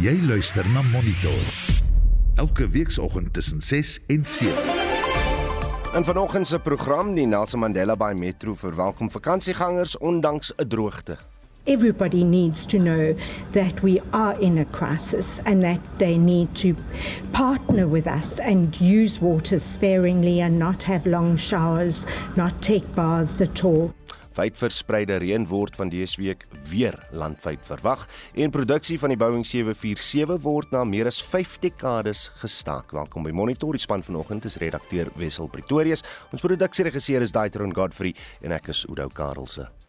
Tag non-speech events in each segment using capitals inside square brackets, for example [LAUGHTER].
Jy luister na Monitor. Elke weekoggend tussen 6 en 7. In vanoggend se program die Nelson Mandela Bay Metro verwelkom vakansiegangers ondanks 'n droogte. Everybody needs to know that we are in a crisis and that they need to partner with us and use water sparingly and not have long showers, not take baths at all. Wydverspreide reën word van dese week weer landwyd verwag en produksie van die Boeing 747 word na meer as 5 dekades gestaak. Welkom by Monitor. Die span vanoggend is redakteur Wessel Pretorius. Ons produksieregisseur is Daitron Godfrey en ek is Udo Karlse.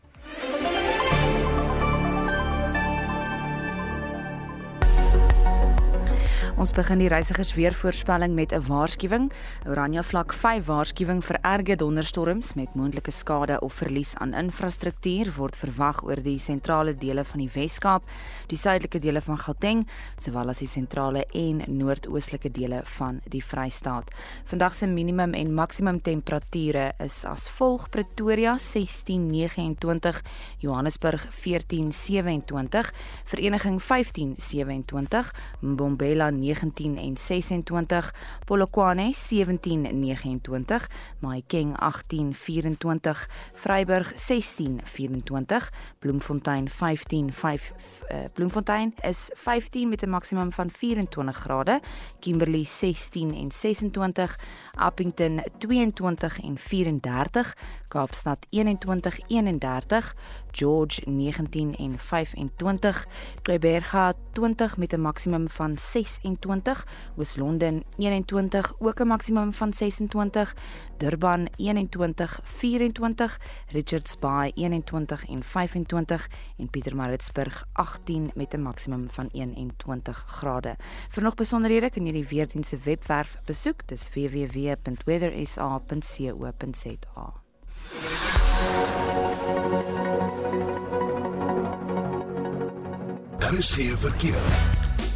Ons begin die reisigers weer voorspelling met 'n waarskuwing. Oranje vlak 5 waarskuwing vir erge donderstorms met moontlike skade of verlies aan infrastruktuur word verwag oor die sentrale dele van die Wes-Kaap, die suidelike dele van Gauteng, sowel as die sentrale en noordoostelike dele van die Vrystaat. Vandag se minimum en maksimum temperature is as volg: Pretoria 16:29, Johannesburg 14:27, Vereniging 15:27, Mbombela 19 en 26, Polokwane 17 29, Mahikeng 18 24, Vryburg 16 24, Bloemfontein 15 5 uh, Bloemfontein is 15 met 'n maksimum van 24 grade, Kimberley 16 en 26, Appington 22 en 34, Kaapstad 21 31, George 19 en 25, Kleiberga 20 met 'n maksimum van 26, Oos-London 21 ook 'n maksimum van 26, Durban 21 24, Richards Bay 21 en 25 en Pietermaritzburg 18 met 'n maksimum van 21 grade. Vir nog besonderhede kan jy die weerdiens se webwerf besoek. Dis www.weathersa.co.za. Geen verkeer.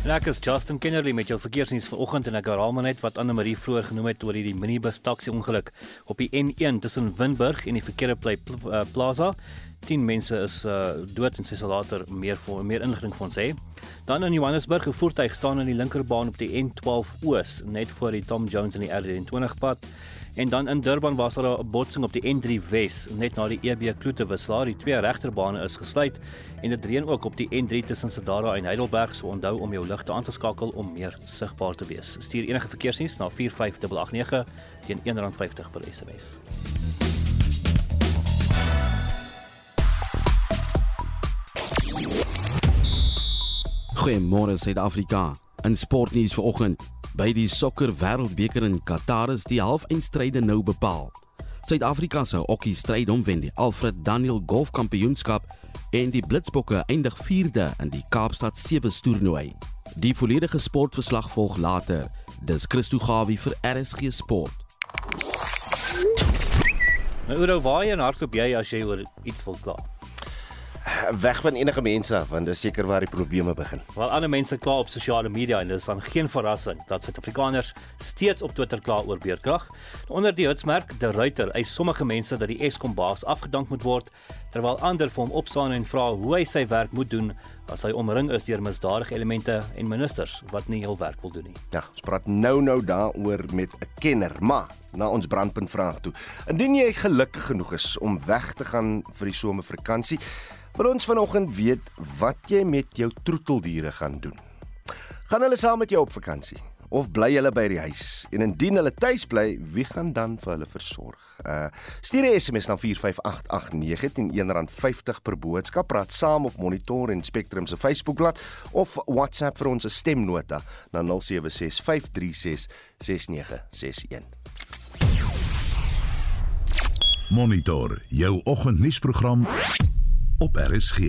En ek is Justin Kennerly met jou verkeersnuus vanoggend en ek herhaal maar net wat Anne Marie vroeër genoem het oor hierdie minibus taxi ongeluk op die N1 tussen Winburg en die verkeerde pla pla plaza. 10 mense is uh, dood en sy sal later meer vir meer inligting van sê. Dan in Johannesburg 'n voertuig staan aan die linkerbaan op die N12 Oos net voor die Tom Jones en die R23 pad. En dan in Durban was daar 'n botsing op die N3 Wes net na die EB Kloete wisselaar. Die twee regterbane is gesluit en dit reën ook op die N3 tussen Sedara en Heidelberg. So onthou om jou ligte aan te skakel om meer sigbaar te wees. Stuur enige verkeersnuus na 45889 teen R1.50 per SMS. Goeiemôre Suid-Afrika. In sportnuus vanoggend, by die sokker wêreldbeker in Qatar is die halfeindstryde nou bepaal. Suid-Afrika se hokkie stryd om wen die Alfred Daniel Golf Kampioenskap en die Blitsbokke eindig 4de in die Kaapstad Sewe toernooi. Die volledige sportverslag volg later. Dis Christo Gawie vir RSG Sport. Nou Oudo, waar jy hardloop jy as jy oor iets wil kla? Weg van enige mense af want dis seker waar die probleme begin. Wel ander mense kla op sosiale media en dit is dan geen verrassing dat Suid-Afrikaners steeds op Twitter kla oor beerkrag. Onder die hitsmerk De Ruiter eis sommige mense dat die Eskom baas afgedank moet word terwyl ander vir hom opstaan en vra hoe hy sy werk moet doen as hy omring is deur misdadige elemente en ministers wat nie hul werk wil doen nie. Ja, ons praat nou nou daaroor met 'n kenner, maar na ons brandpunt vraag toe. Indien jy gelukkig genoeg is om weg te gaan vir die somervakansie, wil ons vanoggend weet wat jy met jou troeteldiere gaan doen. Gaan hulle saam met jou op vakansie of bly hulle by die huis? En indien hulle tuis bly, wie gaan dan vir hulle versorg? Uh stuur 'n SMS na 45889 teen R1.50 per boodskap. Praat saam op Monitor en Spectrum se Facebookblad of WhatsApp vir ons stemnota na 0765366961. Monitor jou oggendnuusprogram op RSG.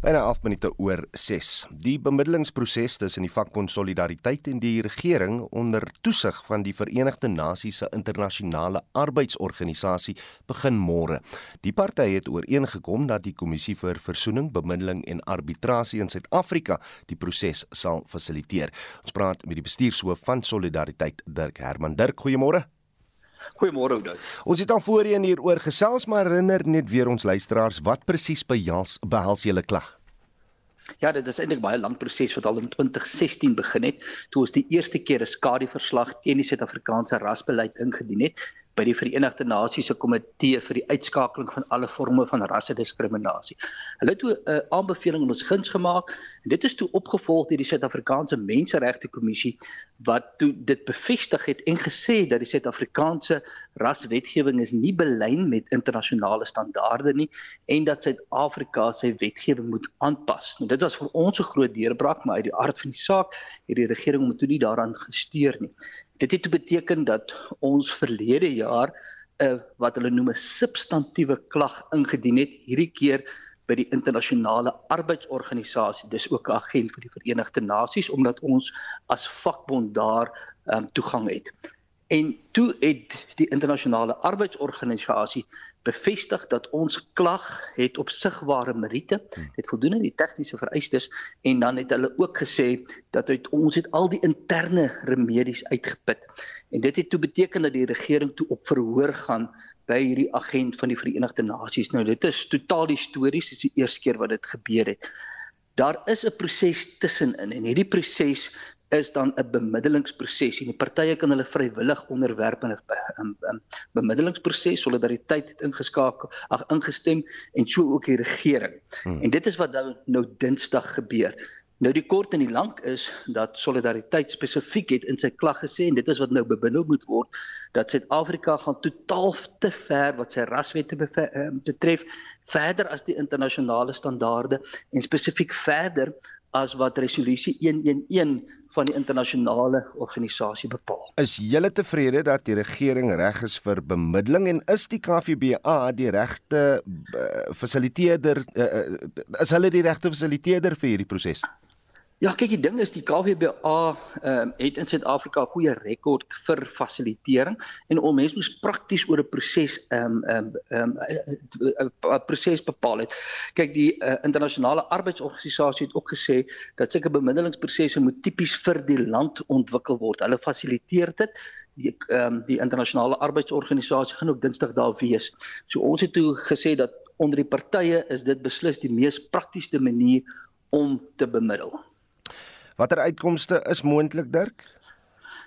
Byna 11 minute oor 6. Die bemiddelingsproses tussen die vakbond Solidariteit en die regering onder toesig van die Verenigde Nasies se internasionale arbeidsorganisasie begin môre. Die partye het ooreengekom dat die kommissie vir versoening, bemiddeling en arbitrasie in Suid-Afrika die proses sal fasiliteer. Ons praat met die bestuurshoof van Solidariteit, Dirk Herman. Dirk, goeiemôre. Goeiemôre Oudou. Ons het al voorheen hieroor gesels, maar herinner net weer ons luisteraars wat presies behels behels julle klag. Ja, dit is eintlik baie lank proses wat al in 2016 begin het, toe ons die eerste keer 'n skadeverslag teen die Suid-Afrikaanse rasbeleid ingedien het by die Verenigde Nasies se komitee vir die uitskakeling van alle forme van rassediskriminasie. Hulle het 'n uh, aanbeveling in ons guns gemaak en dit is toe opgevolg deur die Suid-Afrikaanse Menseregte Kommissie wat toe dit bevestig het en gesê dat die Suid-Afrikaanse raswetgewing is nie belyn met internasionale standaarde nie en dat Suid-Afrika sy wetgewing moet aanpas. Nou dit was vir ons 'n groot deurbraak, maar uit die aard van die saak het die regering om toe nie daaraan gesteer nie. Dit het beteken dat ons verlede jaar 'n uh, wat hulle noem 'n substantiewe klag ingedien het hierdie keer by die internasionale arbeidsorganisasie dis ook 'n agent vir die Verenigde Nasies omdat ons as vakbond daar um, toegang het. En toe het die internasionale arbeidsorganisasie bevestig dat ons klag het opsigbare meriete, hmm. dit voldoen aan die tegniese vereistes en dan het hulle ook gesê dat uit ons het al die interne remedies uitgeput. En dit het toe beteken dat die regering toe op verhoor gaan by hierdie agent van die Verenigde Nasies. Nou dit is totaal histories, dit is die eerste keer wat dit gebeur het. Daar is 'n proses tussenin en hierdie proses is dan 'n bemiddelingsproses en die partye kan hulle vrywillig onderwerp aan 'n bemiddelingsproses solidariteit het ingeskakel ag ingestem en so ook die regering. Hmm. En dit is wat nou, nou Dinsdag gebeur. Nou die kort en die lank is dat solidariteit spesifiek het in sy klag gesê en dit is wat nou bebindel moet word dat Suid-Afrika gaan totaal te ver wat sy raswette betref verder as die internasionale standaarde en spesifiek verder as wat resolusie 111 van die internasionale organisasie bepaal. Is julle tevrede dat die regering reg is vir bemiddeling en is die KVBA die regte uh, fasiliteerder uh, is hulle die regte fasiliteerder vir hierdie proses? Ja, kyk die ding is die KWBA ehm uh, het in Suid-Afrika 'n goeie rekord vir fasilitering en om mense moes prakties oor 'n proses ehm ehm ehm 'n proses bepaal het. Kyk die uh, internasionale arbeidsorganisasie het ook gesê dat sulke bemiddelingsprosesse moet tipies vir die land ontwikkel word. Hulle fasiliteer dit die ehm um, die internasionale arbeidsorganisasie gaan ook Dinsdag daar wees. So ons het toe gesê dat onder die partye is dit beslis die mees praktiese manier om te bemiddel. Watter uitkomste is moontlik, Dirk?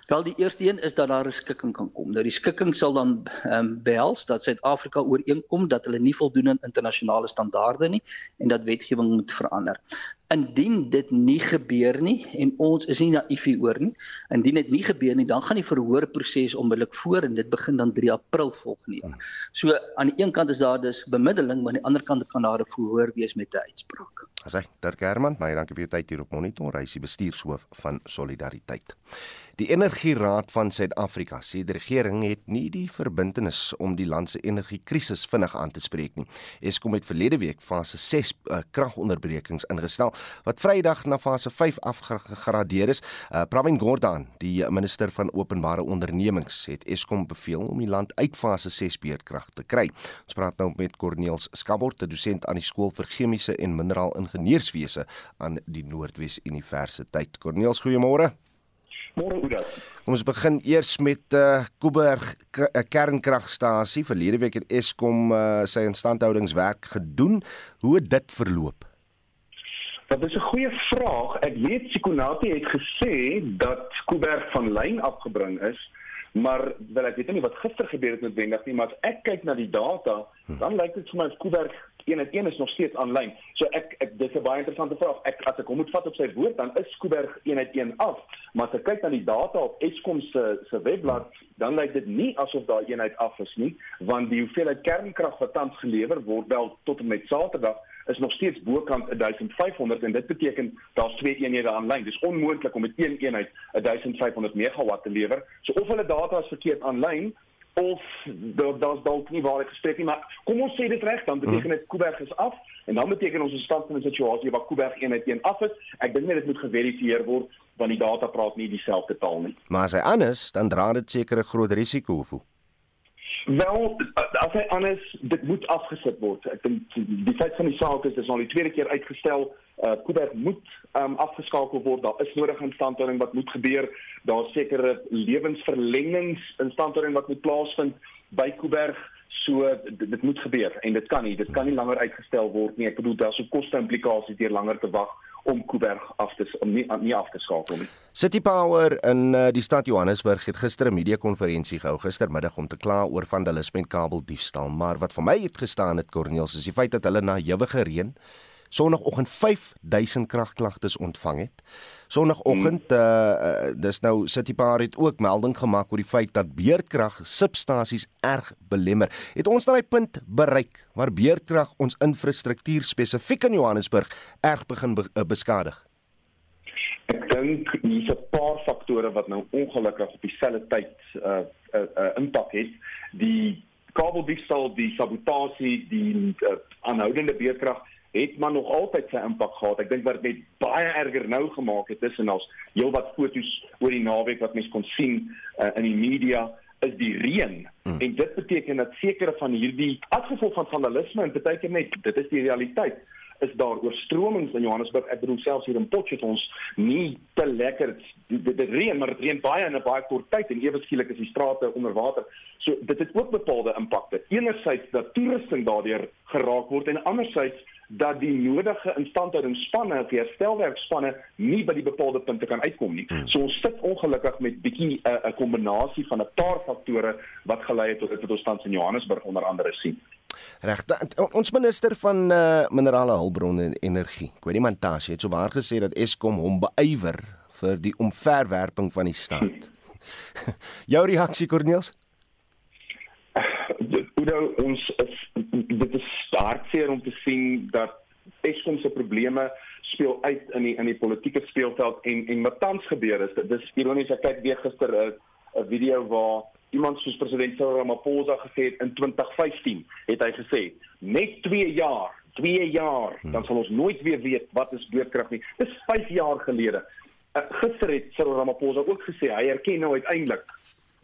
Wel die eerste een is dat daar 'n skikking kan kom. Nou die skikking sal dan ehm um, behels dat Suid-Afrika ooreenkom dat hulle nie voldoen aan internasionale standaarde nie en dat wetgewing moet verander. Indien dit nie gebeur nie en ons is nie naïef hieroor nie, indien dit nie gebeur nie, dan gaan die verhoorproses onmiddellik voor en dit begin dan 3 April volgende jaar. So aan die een kant is daar dus bemiddeling, maar aan die ander kant kan daar 'n verhoor wees met 'n uitspraak. Asai, Dirk Herman, baie dankie vir jou tyd hier op Monitor, hy is die bestuurshoof van Solidariteit. Die Energieraad van Suid-Afrika sê die regering het nie die verbintenis om die land se energiekrisis vinnig aan te spreek nie. Eskom het verlede week fase 6 uh, kragonderbrekings ingestel wat Vrydag na fase 5 afgegradeer is. Uh, Pravin Gordhan, die minister van openbare ondernemings, het Eskom beveel om die land uit fase 6 beurtkrag te kry. Ons praat nou met Corneels Skabort, 'n dosent aan die skool vir chemiese en mineraal ingenieurswese aan die Noordwes Universiteit. Corneels, goeiemôre. Môre Oudo. Kom ons begin eers met uh eh, Kuiberg eh, kernkragstasie. Verlede week het Eskom uh, sy instandhoudingswerk gedoen. Hoe het dit verloop? Dat is 'n goeie vraag. Ek weet Sikonati het gesê dat Kuiberg van lyn afgebring is, maar wel ek weet nie wat gister gebeur het noodwendig nie, maar as ek kyk na die data, hm. dan lyk dit vir my Kuiberg een en een is nog steeds aanlyn. So ek ek dis 'n baie interessante vraag. Ek as ek hom moet vat op sy woord, dan is en een af. Maar as ek kyk na die data op Eskom se se webblad, dan lyk dit nie asof daar eenheid af is nie, want die hoeveelheid kernkrag wat tans gelewer word wel tot en met Saterdag is nog steeds bokant 1500 en dit beteken daar's twee eenhede aanlyn. Dis onmoontlik om met een eenheid 1500 megawatt te lewer. So of hulle data is verkeerd aanlyn of daar's dalk nie waar ek gespreek nie, maar kom ons sê dit reg, dan beteken dit Kuiberg is af en dan beteken ons 'n stand in 'n situasie waar Kuiberg eenheid teen af is. Ek dink net dit moet geverifieer word want die data praat nie dieselfde taal nie. Maar as hy anders, dan dra dit seker 'n groot risiko hoeveel. Wel, as hy anders, dit moet afgesit word. Ek dink die feit van die saak is dis al die tweede keer uitgestel uh Kuiberg moet um afgeskakel word. Daar is nodige instandhouding wat moet gebeur. Daar's sekere lewensverlengings instandhouding wat moet plaasvind by Kuiberg. So dit, dit moet gebeur en dit kan nie dit kan nie langer uitgestel word nie. Ek bedoel daar's 'n koste implikasie deur langer te wag om Kuiberg af te om nie nie af te skakel nie. City Power in uh, die stad Johannesburg het gister 'n media-konferensie gehou gistermiddag om te kla oor vandalisme en kabeldiefstal, maar wat vir my het gestaan het Cornelius is die feit dat hulle na ewige reën Sondagoggend 5000 kragklagtes ontvang het. Sondagoggend hmm. uh dis nou City Power het ook melding gemaak oor die feit dat beerdkrag substasies erg belemmer. Het ons daai punt bereik waar beerdkrag ons infrastruktuur spesifiek in Johannesburg erg begin be uh, beskadig? Ek dink hier's 'n paar faktore wat nou ongelukkig op dieselfde tyd uh uh, uh impak het. Die kabeldiefstal, die sabotasie, die uh, aanhoudende beerdkrag het maar nog altyd sy impak gehad. Ek dink wat dit baie erger nou gemaak het tussen ons heelwat foto's oor die naweek wat mense kon sien uh, in die media is die reën hmm. en dit beteken dat sekere van hierdie afgevolg van vandalisme en baie keer net dit is die realiteit is daar oorstromings in Johannesburg. Ek bedoel selfs hier in Potchefstroom ons nie te lekker dit reën maar dit reën baie in 'n baie kort tyd en ewe skielik is die strate onder water. So dit het ook bepaalde impakte. Enerzijds dat toerusting daardeur geraak word en anderzijds dat die nodige instandhoudingsspanne of herstelwerkspanne nie by die bepaalde punte kan uitkom nie. Hmm. So ons sit ongelukkig met bietjie eh, 'n uh, kombinasie van 'n paar faktore wat gelei het tot dit wat ons tans in Johannesburg onder andere sien. Reg. Ons minister van uh, minerale hulpbronne en energie, Kwedimantashe, het sowaar gesê dat Eskom hom beywer vir die omverwerping van die staat. [LAUGHS] Jou reaksie Corneels? Oudo, ons is dit is hartseer om te sien dat Eskom se probleme speel uit in die in die politieke speelveld en en wat tans gebeur is dis ironies ek kyk weer gister 'n 'n video waar iemand soos president Cyril Ramaphosa gesê het in 2015 het hy gesê net 2 jaar 2 jaar hmm. dan sal ons nooit weer weet wat is beurtkrag nie. Dis 5 jaar gelede. Uh, gister het Cyril Ramaphosa ook gesê hy erken nou uiteindelik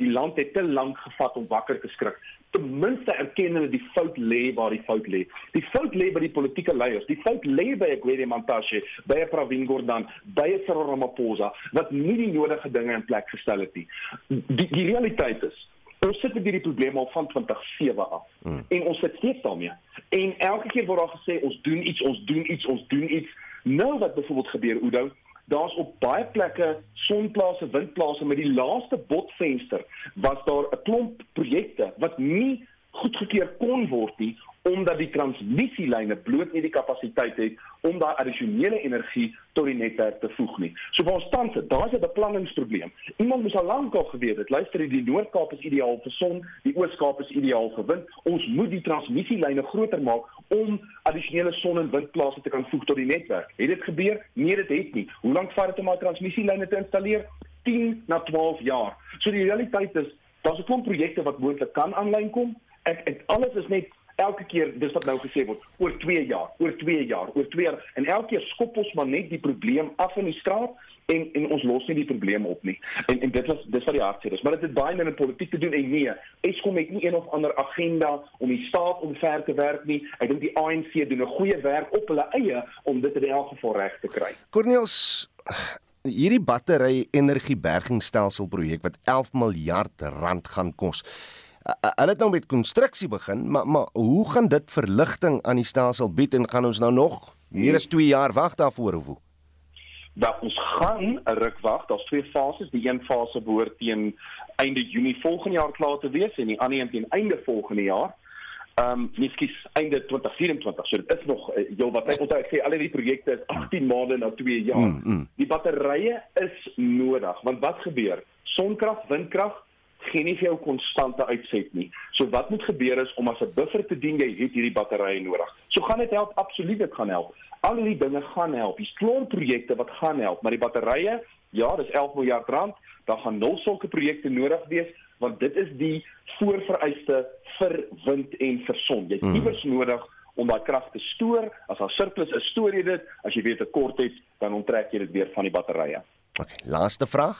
die land het te lank gevat om wakker te skrik ten minste erken hulle die fout lê waar die fout lê. Die fout lê by die politieke leiers. Die fout lê by Gwede Mantashe, by Pravin Gordhan, by Cyril Ramaphosa wat nie die nodige dinge in plek gestel het nie. Die die realiteit is Ons sit met hierdie probleem al van 2007 af. Hmm. En ons sit steeds daarmee. En elke keer word daar gesê ons doen iets, ons doen iets, ons doen iets. Nou wat byvoorbeeld gebeur, Oudo, daar's op baie plekke sonplase, windplase met die laaste botvenster was daar 'n klomp projekte wat nie goedgekeur kon word nie omdat die transmissielyne bloot nie die kapasiteit het om daai addisionele energie tot die netwerk te voeg nie. So vir ons tans, daar's 'n beplanningsprobleem. Iemand moes al lank al geweet het, luister, die Noord-Kaap is ideaal vir son, die Oos-Kaap is ideaal vir wind. Ons moet die transmissielyne groter maak om addisionele son- en windplase te kan voeg tot die netwerk. Het dit gebeur? Nee, dit het nie. Hoe lank vat dit om daai transmissielyne te installeer? 10 na 12 jaar. So die realiteit is, daar's 'n klomp projekte wat moontlik kan aanlyn kom. Ek, ek alles is net elke keer dis wat nou gesê word oor 2 jaar, oor 2 jaar, oor 2 jaar en elke keer skop ons maar net die probleem af in die straat en en ons los nie die probleem op nie. En en dit was dis wat die hartseer is, maar dit het baie met politiek te doen en nee, Eskom het nie een of ander agenda om die staat omver te werk nie. Ek dink die ANC doen 'n goeie werk op hulle eie om dit in elk geval reg te kry. Corneels hierdie battery energiebergingsstelsel projek wat 11 miljard rand gaan kos. Hulle het nou met konstruksie begin, maar maar hoe gaan dit verligting aan die stelsel bied en gaan ons nou nog meer as 2 jaar wag daarvoor of hoe? Dat ons gaan 'n ruk wag. Daar's twee fases. Die een fase behoort teen einde Junie volgende jaar klaar te wees en die ander een teen einde volgende jaar. Ehm um, miskien einde 2024. So dit is nog uh, heel wat tyd. Onthou ek sê al die projekte is 18 maande na 2 jaar. Mm, mm. Die batterye is nodig want wat gebeur? Sonkrag, windkrag gee nie vir jou konstante uitset nie. So wat moet gebeur is om as 'n buffer te dien jy het hierdie batterye nodig. So gaan dit help absoluut dit gaan help. Al hierdie dinge gaan help. Dis klomp projekte wat gaan help, maar die batterye, ja, dis 11 miljard rand. Daar gaan nul sulke projekte nodig wees want dit is die voorvereiste vir wind en vir son. Jy het hmm. iewers nodig om daai krag te stoor. As daar surplus is, stoor jy dit. As jy weet 'n tekort het, dan onttrek jy dit weer van die batterye. OK, laaste vraag.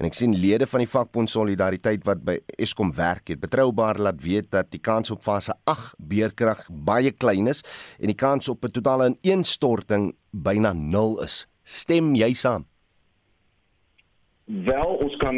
En ek sien lede van die vakbond Solidariteit wat by Eskom werk het betroubaar laat weet dat die kans op fase 8 beerkrag baie klein is en die kans op 'n totale ineenstorting byna 0 is. Stem jy saam? Wel, ons kan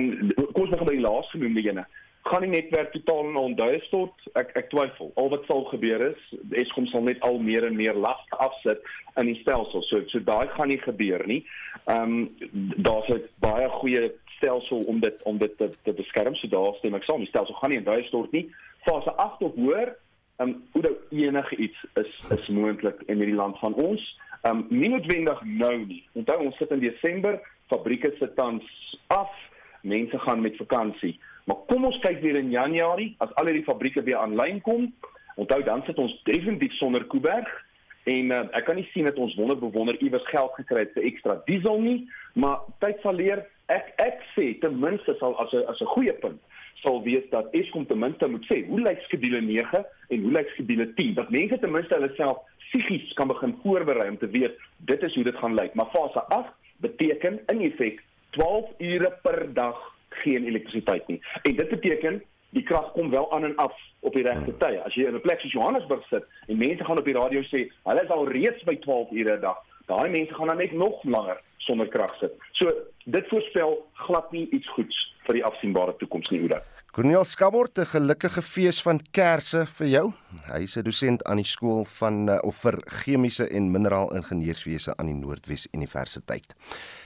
ons begin by die laaste genoemde ene. Gaan die netwerk totaal in onduie stort. Ek ek twyfel. Al wat sal gebeur is, Eskom sal net al meer en meer las afsit in die stelsel. So so daai gaan nie gebeur nie. Ehm um, daar's 'n baie goeie stelsel om dit om dit te, te beskerm. So daar stem ek saam. Die stelsel gaan nie in duie stort nie. Fase 8 of hoër, ehm um, hoe dat enige iets is is moontlik in hierdie land van ons. Ehm um, nie noodwendig nou nie. Onthou ons sit in Desember, fabrieke sit tans af, mense gaan met vakansie. Maar kom ons kyk weer in Januarie as al hierdie fabrieke weer aanlyn kom. Onthou dan sit ons definitief sonder Kuiberg en uh, ek kan nie sien dat ons wonder bewonder iewers geld gekry het vir ekstra diesel nie, maar tyd sal leer. Ek ek sê ten minste sal as 'n as 'n goeie punt sal wees dat Eskom ten minste moet sê hoe lyk skedule 9 en hoe lyk skedule 10 dat mense ten minste hulle self psigies kan begin voorberei om te weet dit is hoe dit gaan lyk. Maar fase 8 beteken in effek 12 ure per dag geen elektrisiteit nie. En dit beteken die krag kom wel aan en af op die regte hmm. tye. As jy in 'n plek soos Johannesburg sit en mense gaan op die radio sê, hulle is al reeds by 12 ure 'n dag, daai mense gaan dan net nog langer sonder krag sit. So dit voorspel glad nie iets goeds vir die afsienbare toekoms nie, Oude. Cornel Skabort, 'n gelukkige fees van Kerse vir jou. Hy is 'n dosent aan die skool van uh, of vir chemiese en mineraal ingenieurswese aan die Noordwes Universiteit.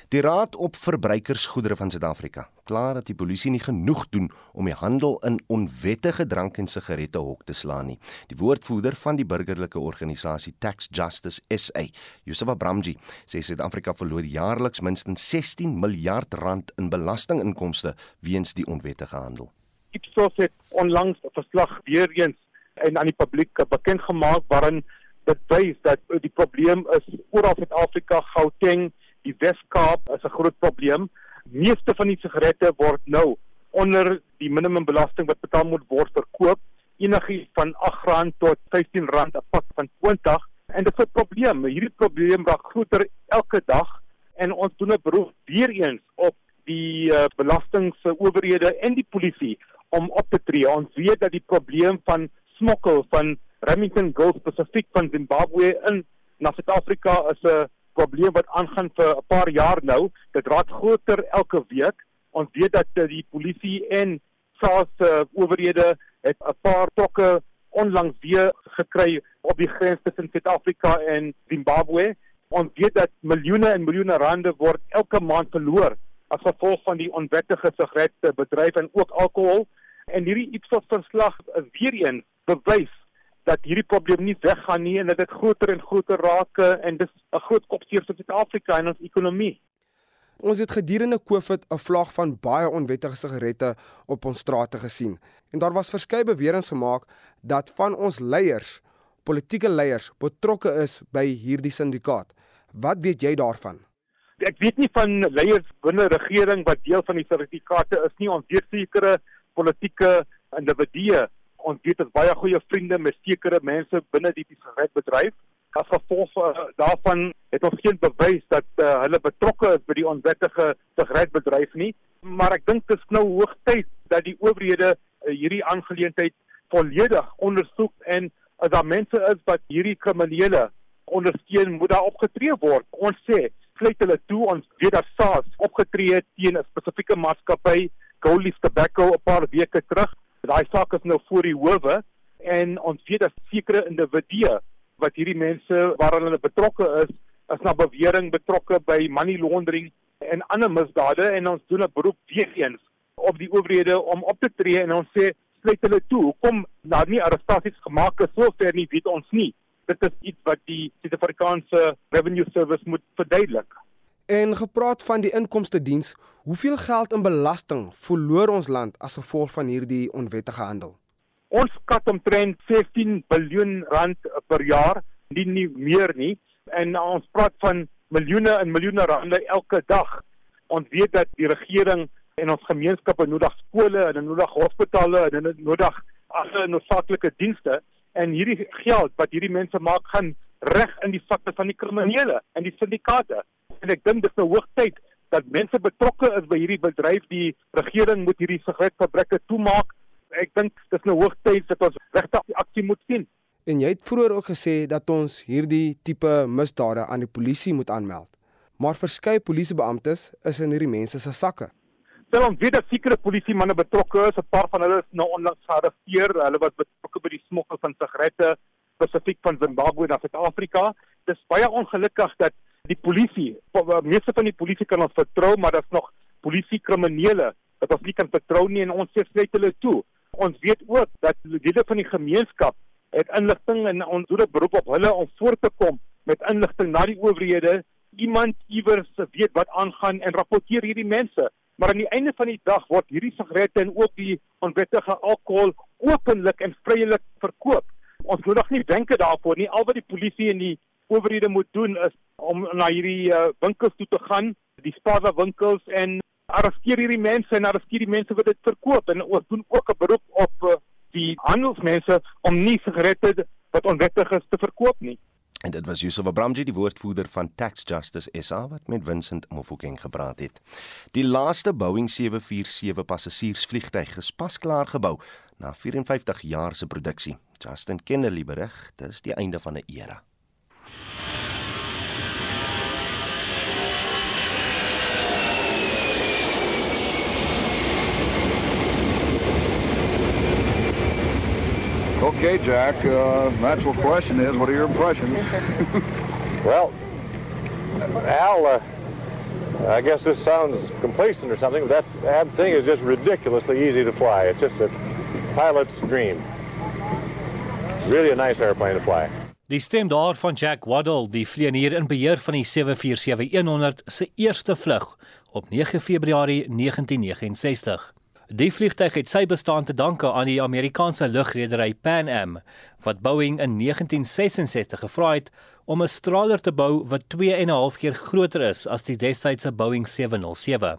Die Raad op Verbruikersgoedere van Suid-Afrika kla dat die polisie nie genoeg doen om die handel in onwettige drank en sigarette hok te slaan nie. Die woordvoerder van die burgerlike organisasie Tax Justice SA, Yusuf Abramji, sê Suid-Afrika verloor jaarliks minstens 16 miljard rand in belastinginkomste weens die onwettige handel. Ipsos het onlangs 'n verslag weer eens en aan die publiek bekend gemaak waarin dit wys dat die probleem is oor Suid-Afrika, Gauteng die Wes-Kaap is 'n groot probleem. Meeste van die sigarette word nou onder die minimumbelasting wat betaal moet word verkoop, enigiets van R8 tot R15 'n pak van 20 en dit is 'n probleem. Hierdie probleem raak groter elke dag en ons doen 'n beroep weer eens op die uh, belastingowerhede en die polisie om op te tree. Ons weet dat die probleem van smokkel van Remington Gold spesifiek van Zimbabwe in na Suid-Afrika is 'n probleem wat aangaan vir 'n paar jaar nou. Dit raak groter elke week. Ons weet dat uh, die polisie en SARS uh, owerhede het 'n paar trokke onlangs weer gekry op die grens tussen Suid-Afrika en Zimbabwe. Ons weet dat miljoene en miljoene rande word elke maand verloor as gevolg van die onwettige sigaretbedryf en ook alkohol. En hierdie Ipsos verslag is weer een bewys dat hierdie probleem nie weggaan nie en dat dit groter en groter raak en dis 'n groot kopseer vir Suid-Afrika en ons ekonomie. Ons het gedurende Covid 'n vlag van baie onwettige sigarette op ons strate gesien en daar was verskeie beweringe gemaak dat van ons leiers, politieke leiers betrokke is by hierdie syndikaat. Wat weet jy daarvan? Ek weet nie van leiers binne regering wat deel van die syndikaate is nie. Ons weet sekere politieke individue ons weet dit baie goeie vriende met sekere mense binne die sigaretbedryf. As gevolg uh, daarvan het ons geen bewys dat uh, hulle betrokke is by die onwettige sigaretbedryf nie, maar ek dink dit is nou hoogtyd dat die owerhede uh, hierdie aangeleentheid volledig ondersoek en as daar mense is wat hierdie kriminele ondersteun, moet daar opgetree word. Ons sê sluit hulle toe ons weet dat SARS opgetree het teen 'n spesifieke maatskappy, Gold Leaf Tobacco 'n paar weke terug daai saak is nou voor die howe en ons weet dat sekere individue wat hierdie mense waaraan hulle betrokke is, is na bewering betrokke by money laundering en ander misdade en ons doen 'n beroep weer eens op die owerhede om op te tree en ons sê sluit hulle toe. Hoekom daar nie arrestasies gemaak is sover nie, weet ons nie. Dit is iets wat die Suid-Afrikaanse Revenue Service moet verduidelik. En gepraat van die inkomste diens, hoeveel geld in belasting verloor ons land as gevolg van hierdie onwettige handel? Ons skat omtrent 16 miljard rand per jaar, nie, nie meer nie. En ons praat van miljoene en miljoene rande elke dag. Ons weet dat die regering en ons gemeenskappe nodig skole en nodig hospitale en nodig alle noodsaaklike dienste en hierdie geld wat hierdie mense maak gaan reg in die sakke van die kriminele en die syndikaate en ek dink dit is nou hoogtyd dat mense betrokke is by hierdie bedryf. Die regering moet hierdie sigaretfabrieke toemaak. Ek dink dit is nou hoogtyd dat ons regtig aksie moet sien. En jy het vroeër ook gesê dat ons hierdie tipe misdade aan die polisie moet aanmeld. Maar verskeie polisiebeamptes is in hierdie mense se sakke. Stel ons weet dat sekere polisie manne betrokke is, 'n paar van hulle is nou onlangs gearresteer. Hulle was betrokke by die smokkel van sigarette spesifiek van Zimbabwe na Suid-Afrika. Dis baie ongelukkig dat die polisie, meeste van die polisie kan ons vertrou, maar daar's nog polisie kriminele wat ons nie kan vertrou nie en ons sê net hulle toe. Ons weet ook dat lede van die gemeenskap het inligting en ons doen 'n beroep op hulle om voor te kom met inligting na die owerhede. Iemand iewers weet wat aangaan en rapporteer hierdie mense. Maar aan die einde van die dag word hierdie sigarette en ook die onwettige alkohol openlik en vrylik verkoop. Ons moet nog nie denke daarvoor nie. Al wat die polisie en die owerhede moet doen is om na hierdie uh, winkels toe te gaan, die spaarwa winkels en arresteer hierdie mense en arresteer die mense wat dit verkoop en ons doen ook 'n beroep op uh, die handelsmense om nie sigarette wat onwettig is te verkoop nie. En dit was Yusuf Abramji, die woordvoerder van Tax Justice SA wat met Vincent Mofokeng gepraat het. Die laaste Boeing 747 passasiersvliegtuig is pas klaar gebou na 54 jaar se produksie. Justin Kennerly berig, dis die einde van 'n era. Okay, Jack. Uh, natural question is, what are your impressions? [LAUGHS] well, Al, uh, I guess this sounds complacent or something, but that thing is just ridiculously easy to fly. It's just a pilot's dream. Really a nice airplane to fly. Die stem daar van Jack Waddell, die vlieënier in beheer van die 747-100 se eerste vlug op 9 Februarie 1969. Die vliegtyg het sy bestaan te danke aan die Amerikaanse lugredery Pan Am wat Boeing in 1966 gevra het om 'n straler te bou wat 2 en 'n half keer groter is as die destydse Boeing 707.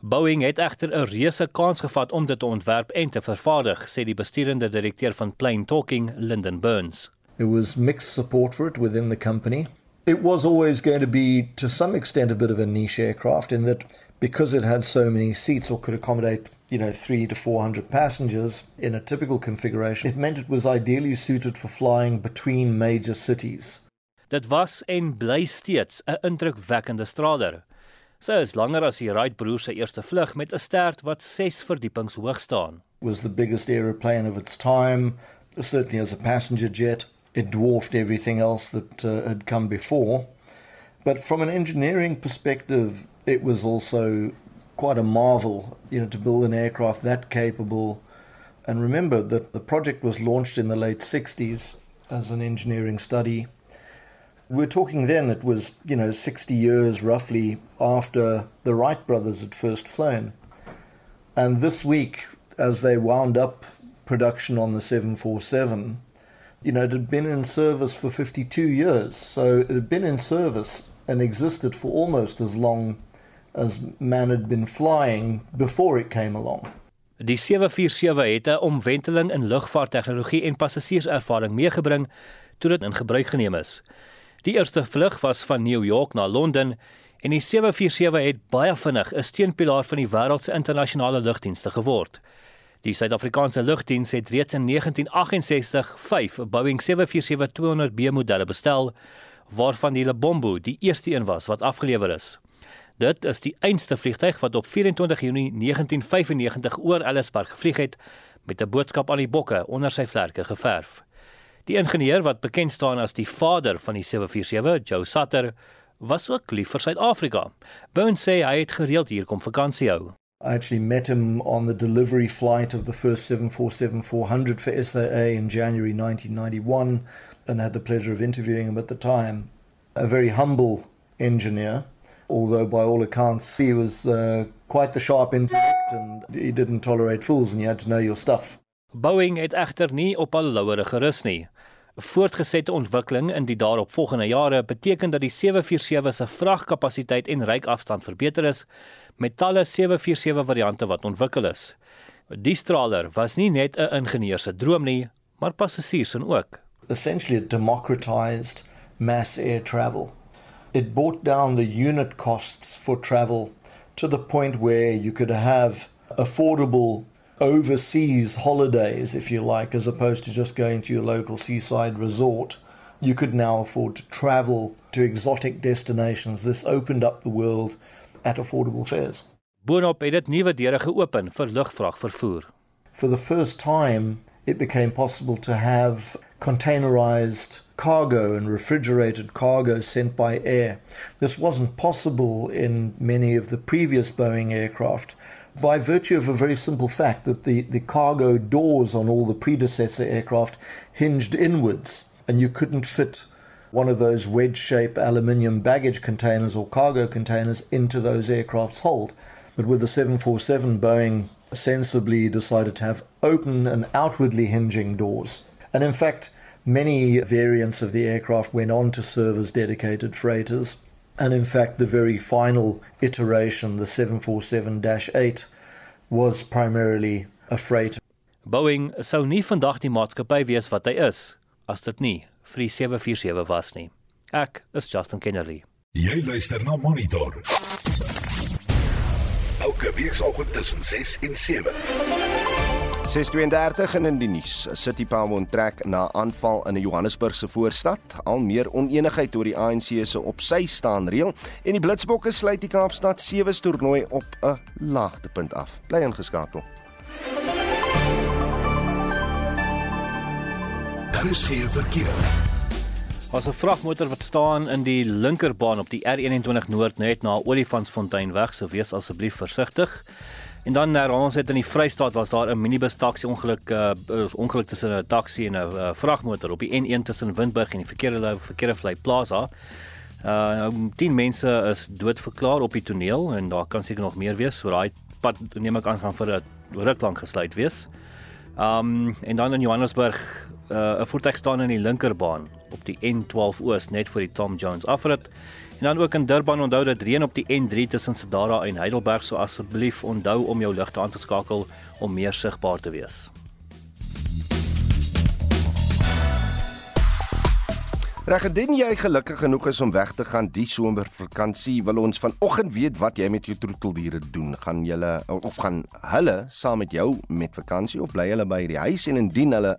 Boeing het egter 'n reuse kans gevat om dit te ontwerp en te vervaardig, sê die besturende direkteur van Plain Talking, Lyndon Burns. There was mixed support for it within the company. It was always going to be to some extent a bit of a niche aircraft in that because it had so many seats or could accommodate, you know, three to 400 passengers in a typical configuration, it meant it was ideally suited for flying between major cities. Dit was en bly steeds 'n indrukwekkende straler. Sy is langer as die Wright broers se eerste vlug met 'n stert wat 6 verdiepings hoog staan. Was the biggest aeroplane of its time, certainly as a passenger jet. It dwarfed everything else that uh, had come before. But from an engineering perspective, it was also quite a marvel, you know, to build an aircraft that capable. And remember that the project was launched in the late 60s as an engineering study. We're talking then, it was, you know, 60 years roughly after the Wright brothers had first flown. And this week, as they wound up production on the 747, you know, it had been in service for 52 years. So it had been in service and existed for almost as long as man had been flying before it came along. Die 747 het 'n omwenteling in lugvaarttegnologie en passasierservaring meegebring toe dit in gebruik geneem is. Die eerste vlug was van New York na Londen en die 747 het baie vinnig 'n steunpilaar van die wêreld se internasionale lugdienste geword. Die Suid-Afrikaanse lugdiens het reeds in 1968 5 Boeing 747-200B modelle bestel, waarvan die Lebombo die eerste een was wat afgelewer is. Dit is die einste vliegtyg wat op 24 Junie 1995 oor Ellisburg gevlieg het met 'n boodskap aan die bokke onder sy vlerke geverf. Die ingenieur wat bekend staan as die vader van die 747, Joe Sutter, was ook lief vir Suid-Afrika. Boone sê hy het gereeld hier kom vakansie hou. I actually met him on the delivery flight of the first 747-400 for SAA in January 1991 and had the pleasure of interviewing him at the time. A very humble engineer although by all accounts he was uh, quite the sharp intellect and he didn't tolerate fools and you had to know your stuff. Boeing het egter nie op al louere gerus nie. Voortgesette ontwikkeling in die daaropvolgende jare beteken dat die 747 se vragkapasiteit en reikafstand verbeter is met talle 747 variante wat ontwikkel is. Die straler was nie net 'n ingenieur se droom nie, maar passasiers en ook. Essentially it democratized mass air travel. it brought down the unit costs for travel to the point where you could have affordable overseas holidays, if you like, as opposed to just going to your local seaside resort. You could now afford to travel to exotic destinations. This opened up the world at affordable fares. Boonop het dit nuwe deure geopen vir lugvragvervoer. For the first time, it became possible to have containerized cargo and refrigerated cargo sent by air. This wasn't possible in many of the previous Boeing aircraft by virtue of a very simple fact that the, the cargo doors on all the predecessor aircraft hinged inwards and you couldn't fit one of those wedge shaped aluminium baggage containers or cargo containers into those aircraft's hold. But with the 747, Boeing sensibly decided to have open and outwardly hinging doors. And in fact, many variants of the aircraft went on to serve as dedicated freighters. And in fact, the very final iteration, the 747 8, was primarily a freighter. Boeing sou nie vandag die maatskappy wees wat hy is as dit nie vir die 747 was nie. Ek is Justin Kennedy. Jy luister na Monitor. Elke weekoggend tussen 6 en 7. 632 en in die nuus. City Power onttrek na aanval in 'n Johannesburgse voorstad. Al meer onenigheid oor die ANC se op sy staan reël en die Blitsbokke sluit die Kaapstad sewe toernooi op 'n laagtepunt af. Bly ingeskakel. Daar is geen verkeer. As 'n vragmotor wat staan in die linkerbaan op die R21 Noord net na Olifantsfontein weg, so wees asseblief versigtig. En dan na ons het in die Vrystaat was daar 'n minibus taxi ongeluk uh, ongeluk tussen 'n taxi en 'n uh, vragmotor op die N1 tussen Windburg en die verkeerde verkeerde vlei Plaza. Uh 10 mense is doodverklaar op die toneel en daar kan seker nog meer wees. So daai pad neem ek aan gaan vir 'n ruk lank gesluit wees. Um en dan in Johannesburg uh, 'n voertuig staan in die linkerbaan op die N12 Oos net voor die Tom Jones afrit. En dan ook in Durban onthou dat reën op die N3 tussen Sedara en Heidelberg, so asseblief onthou om jou ligte aan te skakel om meer sigbaar te wees. Reg, indien jy gelukkig genoeg is om weg te gaan die somervakansie, wil ons vanoggend weet wat jy met jou troeteldiere doen. Gaan julle of gaan hulle saam met jou met vakansie of bly hulle by die huis en indien hulle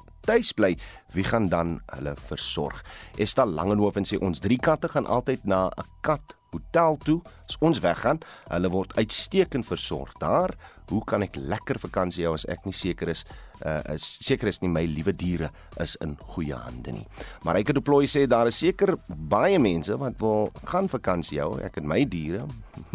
bly, wie gaan dan hulle versorg? Esta Langehoven sê ons drie katte gaan altyd na 'n kat hotel toe as ons weggaan. Hulle word uitstekend versorg daar. Hoe kan ek lekker vakansie hou as ek nie seker is uh is seker is nie my liewe diere is in goeie hande nie. Maar ek het deploy sê daar is seker baie mense wat wil gaan vakansie hou. Ek het my diere,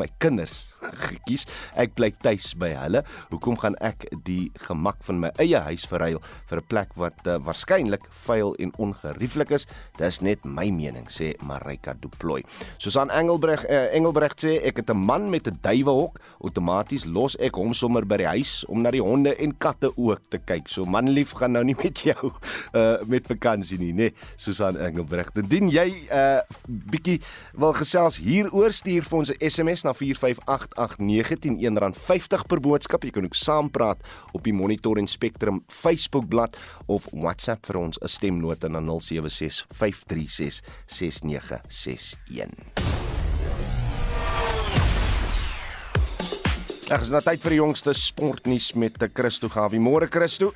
my kinders [LAUGHS] gekies. Ek bly tuis by hulle. Hoekom gaan ek die gemak van my eie huis verruil vir 'n plek wat uh, waarskynlik vuil en ongerieflik is? Dis net my mening sê Marika deploy. Susan Engelbreg uh, Engelbreg sê ek het 'n man met 'n duiwehok. Outomaties los ek hom sommer by die huis om na die honde en katte ook te kyk. So manlief gaan nou nie met jou uh [LAUGHS] met vakansie nie, nê? Nee, Susan Engelbreg. Indien jy uh bietjie wil gesels hieroor stuur vir ons 'n SMS na 45889 R1.50 per boodskap. Jy kan ook saampraat op die Monitor en Spectrum Facebook bladsy of WhatsApp vir ons 'n stemnota na 076 536 6961. Ek is nou tyd vir die jongste sportnuus met te Christo Gawie. Môre Christo.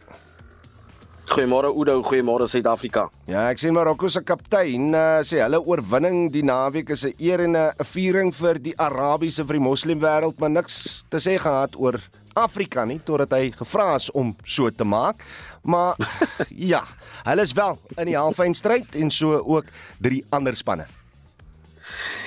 Goeiemôre Oudo, goeiemôre Suid-Afrika. Ja, ek sien Marokko se kaptein uh, sê hulle oorwinning die naweek is 'n eer en 'n viering vir die Arabiese vir die moslimwêreld, maar niks te sê gehad oor Afrika nie totdat hy gevra is om so te maak. Maar [LAUGHS] ja, hulle is wel in die halfeindstryd en so ook drie ander spanne.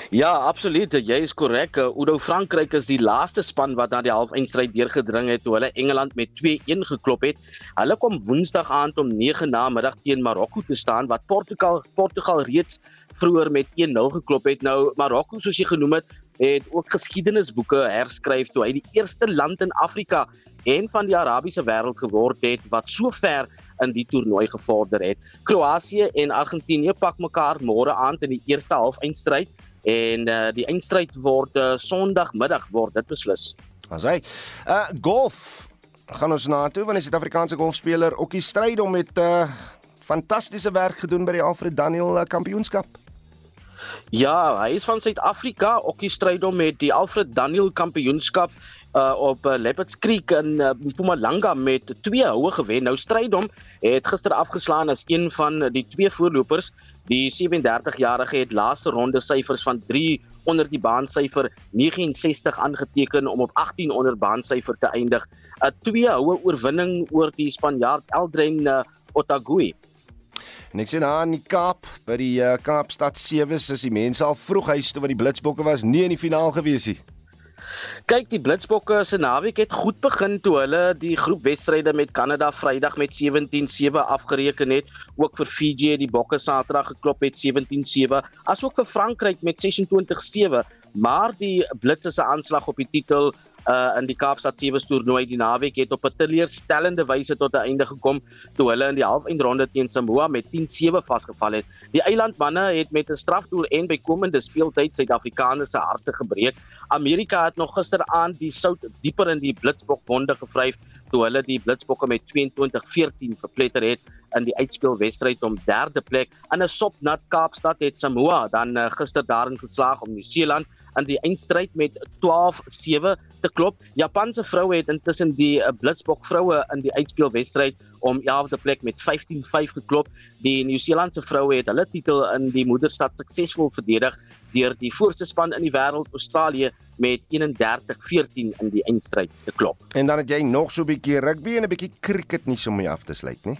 Ja, absoluut. Jy is korrek. Udo Frankryk is die laaste span wat na die halfeindstryd deurgedring het toe hulle Engeland met 2-1 geklop het. Hulle kom Woensdag aand om 9 na middag teen Marokko te staan wat Portugal Portugal reeds vroeër met 1-0 geklop het. Nou Marokko soos jy genoem het, het ook geskiedenisboeke herskryf toe hy die eerste land in Afrika en van die Arabiese wêreld geword het wat so ver in die toernooi gevorder het. Kroasie en Argentinië pak mekaar môre aand in die eerste halfeindstryd en uh, die eindstryd word uh, Sondagmiddag word dit beslis. As hy uh golf gaan ons na toe want die Suid-Afrikaanse golfspeler Okkie stryd om met uh fantastiese werk gedoen by die Alfred Daniel uh, Kampioenskap. Ja, hy is van Suid-Afrika, Okkie stryd om met die Alfred Daniel Kampioenskap uh, op uh, Leopards Creek in uh, Mpumalanga met twee houe gewen. Nou Strydom het gister afgeslaan as een van die twee voorlopers. Die 37-jarige het laaste ronde syfers van 3 onder die baansyfer 69 aangeteken om op 18 onder baansyfer te eindig. 'n Twee houe oorwinning oor die Spanjaard Eldren uh, Otagui. En ek sien daar in die Kaap by die uh, Kaapstad 7 is die mense al vroeg huis toe want die Blitsbokke was nie in die finaal gewees nie. Kyk, die Blitsbokke se naweek het goed begin toe hulle die groepwedstryde met Kanada Vrydag met 17-7 afgereken het. Ook vir Fiji het die Bokke Saterdag geklop met 17-7, asook vir Frankryk met 26-7. Maar die Blitse se aanslag op die titel uh in die Kaapstad Sewe toernooi die naweek het op 'n teleurstellende wyse tot 'n einde gekom toe hulle in die halfeindronde teen Samoa met 10-7 vasgeval het. Die eilandmanne het met 'n strafdoel en bykomende speeltyd Suid-Afrikaners se harte gebreek. Amerika het nog gisteraand die sout dieper in die Blitsbok wonde gevryf toe hulle die Blitsbokke met 22-14 verpletter het in die uitspelwedstryd om derde plek. In 'n sopnat Kaapstad het Samoa dan uh, gister daarin geslaag om Nieu-Seeland in die eindstryd met 12-7 te klop. Japanse vroue het intussen die uh, Blitsbok vroue in die uitspelwedstryd om 11de plek met 15-5 geklop. Die Nieu-Seelandse vroue het hulle titel in die moederstad suksesvol verdedig deur die voorste span in die wêreld Australië met 31-14 in die eindstryd te klop. En dan het jy nog so 'n bietjie rugby en 'n bietjie cricket nie so mee af te sluit nie.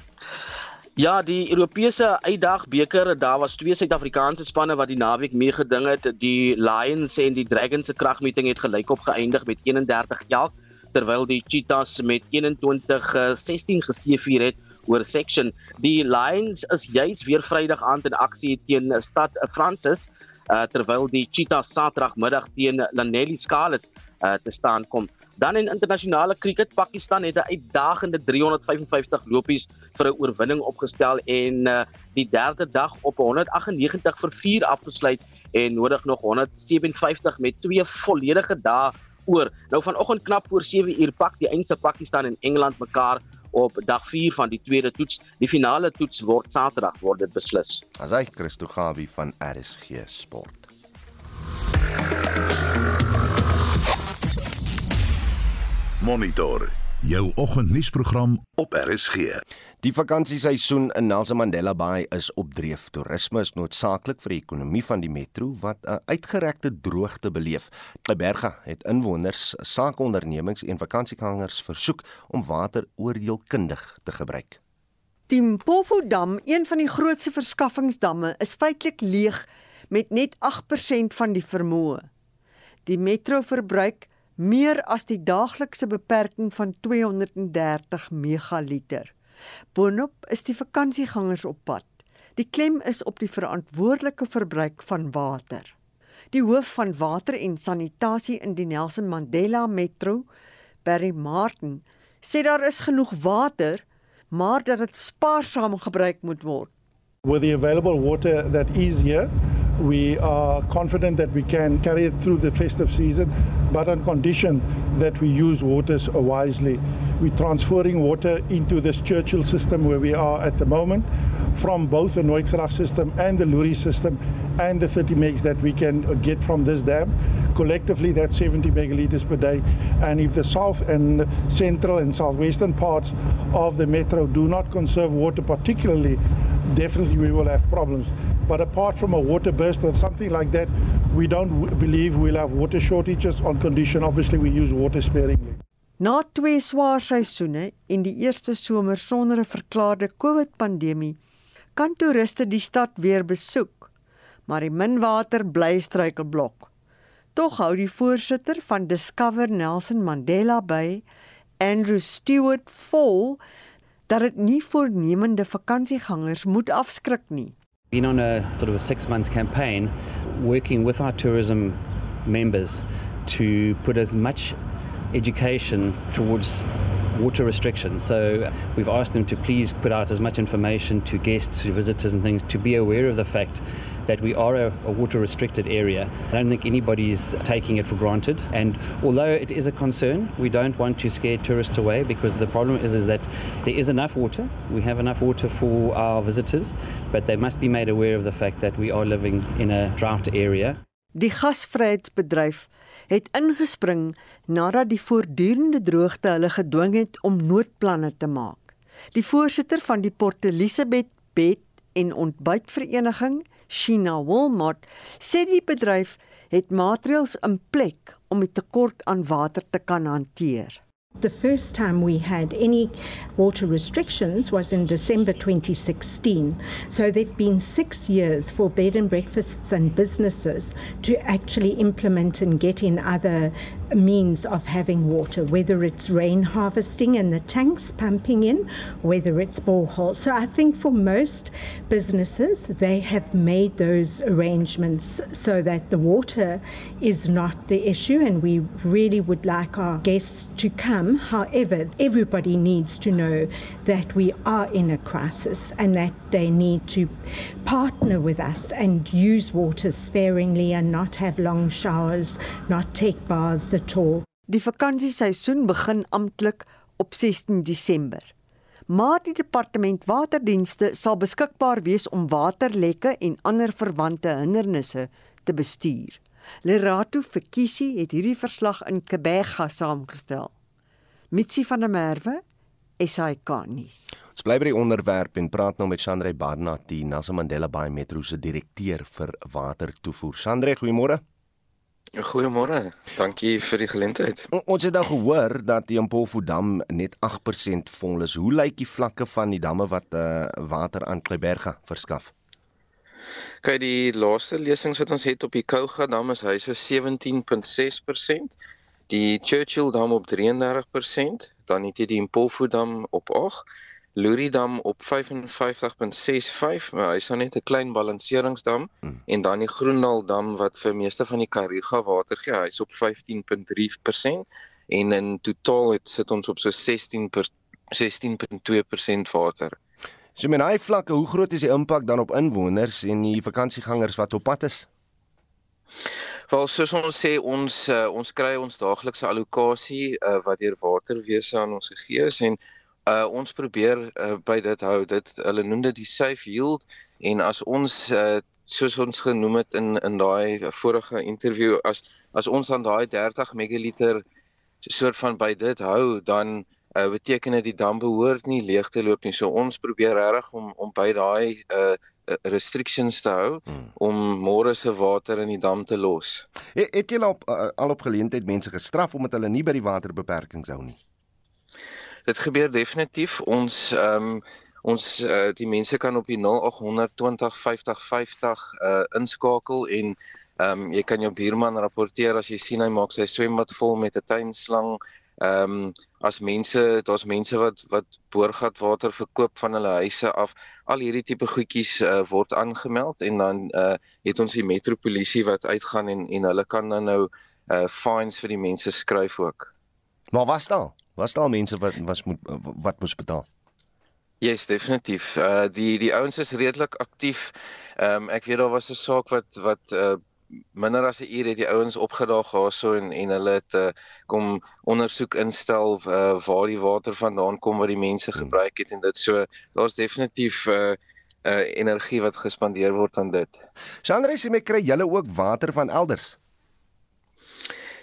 Ja, die Europese Uitdagbeker, daar was twee Suid-Afrikaanse spanne wat die naweek meegeding het. Die Lions en die Dragons se kragmeting het gelykop geëindig met 31 elk, terwyl die Cheetahs met 21-16 geseëvier het oor section. Die Lions is juis weer Vrydag aand in aksie teen Stad Francis, uh, terwyl die Cheetahs Saterdagmiddag teen Lanelli Scarlets te staan kom. Dan in internasionale cricket, Pakistan het 'n uitdagende 355 lopies vir 'n oorwinning opgestel en uh, die derde dag op 198 vir 4 afgesluit en nodig nog 157 met twee volledige dae oor. Nou vanoggend knap voor 7 uur pak die eindse Pakistan en Engeland mekaar op dag 4 van die tweede toets. Die finale toets word Saterdag word dit beslis. As hy Christo Gawie van RSG Sport. Monitor jou oggendnuusprogram op RSG. Die vakansieseisoen in Nelson Mandela Bay is op dreef. Toerisme is noodsaaklik vir die ekonomie van die metro wat 'n uitgerekte droogte beleef. By Berga het inwoners, sakeondernemings en vakansiegangers versoek om water oordeelkundig te gebruik. Die Mpofu dam, een van die grootste verskaffingsdamme, is feitelik leeg met net 8% van die vermoë. Die metro verbruik meer as die daaglikse beperking van 230 megaliter. Boonop is die vakansiegangers op pad. Die klem is op die verantwoordelike verbruik van water. Die hoof van water en sanitasie in die Nelson Mandela Metro, Barry Martin, sê daar is genoeg water, maar dat dit spaarsaam gebruik moet word. With the available water that is here, we are confident that we can carry it through the festive season, but on condition that we use waters wisely. We're transferring water into this Churchill system where we are at the moment from both the Nooitgracht system and the Lurie system and the 30 megs that we can get from this dam. Collectively, that's 70 megaliters per day. And if the south and central and southwestern parts of the metro do not conserve water particularly, definitely we will have problems. But apart from a water burst or something like that, we don't believe we'll have water shortages on condition obviously we use water sparingly. Na twee swaar seisoene en die eerste somer sonder 'n verklaarde COVID-pandemie, kan toeriste die stad weer besoek. Maar die minwater bly struikelblok. Tog hou die voorsitter van Discover Nelson Mandela Bay, Andrew Stewart, vol dat dit nie voornemende vakansiegangers moet afskrik nie. Been on a sort of a 6 month campaign working with our tourism members to put as much education towards water restrictions. So we've asked them to please put out as much information to guests, to visitors, and things to be aware of the fact that we are a, a water restricted area. I don't think anybody's taking it for granted. And although it is a concern, we don't want to scare tourists away because the problem is, is that there is enough water. We have enough water for our visitors, but they must be made aware of the fact that we are living in a drought area. Die gasvryheidsbedryf het ingespring nadat die voortdurende droogte hulle gedwing het om noodplanne te maak. Die voorsitter van die Port Elizabeth Bed en Ontbytvereniging, Shina Wilmot, sê die bedryf het maatreëls in plek om die tekort aan water te kan hanteer. The first time we had any water restrictions was in December 2016. So there've been six years for bed and breakfasts and businesses to actually implement and get in other means of having water, whether it's rain harvesting and the tanks pumping in, whether it's borehole. So I think for most businesses, they have made those arrangements so that the water is not the issue, and we really would like our guests to come. However, everybody needs to know that we are in a crisis and that they need to partner with us and use water sparingly and not have long showers, not take baths at all. Die vakansieseisoen begin amptelik op 16 Desember. Maar die departement waterdienste sal beskikbaar wees om waterlekke en ander verwante hindernisse te bestuur. Lerato Fikisi het hierdie verslag in Kebega saamgestel. Mitsi van der Merwe, SAK nuus. Ons bly by die onderwerp en praat nou met Sandre Barnard, die Nelson Mandela Bay Metro se direkteur vir watertoevoer. Sandre, goeiemôre. Goeiemôre. Dankie vir die geleentheid. O, ons het nou gehoor dat die Mpofu dam net 8% vol is. Hoe lyk die vlakke van die damme wat uh, water aan Kleiberga verskaf? Kyk, die laaste lesings wat ons het op die Kouga dam is hy so 17.6%, die Churchill dam op 33%, dan het jy die Mpofu dam op 8 Luridam op 55.65, maar hy's nou net 'n klein balanseringsdam hmm. en dan die Groendal dam wat vir meeste van die Kariga water gee, hy's op 15.3% en in totaal het sit ons op so 16 16.2% water. So met daai vlakke, hoe groot is die impak dan op inwoners en die vakansiegangers wat op pad is? Wel soos ons sê ons uh, ons kry ons daaglikse allocasie uh, wat deur waterwese aan ons gegee is en uh ons probeer uh, by dit hou dit hulle noem dit die safe yield en as ons uh soos ons genoem het in in daai vorige onderhoud as as ons aan daai 30 megaliter soort van by dit hou dan uh beteken dit die dam behoort nie leeg te loop nie so ons probeer regtig om om by daai uh restrictions te hou hmm. om môre se water in die dam te los. Het, het jy al op, uh, al op geleentheid mense gestraf omdat hulle nie by die waterbeperkings hou nie? dit gebeur definitief ons ehm um, ons uh, die mense kan op die 0800 20 50 50 uh, inskakel en ehm um, jy kan jou buurman rapporteer as jy sien hy maak sy swembad vol met 'n tuinslang ehm um, as mense daar's mense wat wat boorgatwater verkoop van hulle huise af al hierdie tipe goedjies uh, word aangemeld en dan uh, het ons die metropolisie wat uitgaan en en hulle kan dan nou uh, fines vir die mense skryf ook maar was daar Was daar mense wat was moet wat moes betaal? Ja, yes, definitief. Uh die die ouens is redelik aktief. Ehm um, ek weet daar was 'n saak wat wat uh minder as 'n uur het die ouens opgedaag daarso en en hulle het uh, kom ondersoek instel uh, waar die water vandaan kom wat die mense hmm. gebruik het en dit so daar's definitief uh uh energie wat gespandeer word aan dit. Sandra sê my kry julle ook water van elders?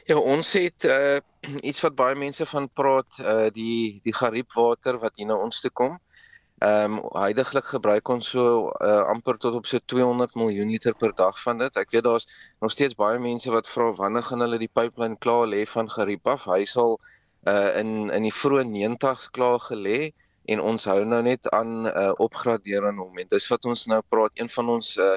Ja, ons het uh [CLEARS THROAT] iets wat baie mense van praat, uh die die gariepwater wat hier na ons toe kom. Ehm um, heidaglik gebruik ons so uh, amper tot op so 200 miljoen liter per dag van dit. Ek weet daar's nog steeds baie mense wat vra wanneer gaan hulle die pipeline klaar lê van gariep af. Hy sal uh in in die vroeë 90's klaar gelê en ons hou nou net aan uh opgradeer aan hom. En dis wat ons nou praat, een van ons uh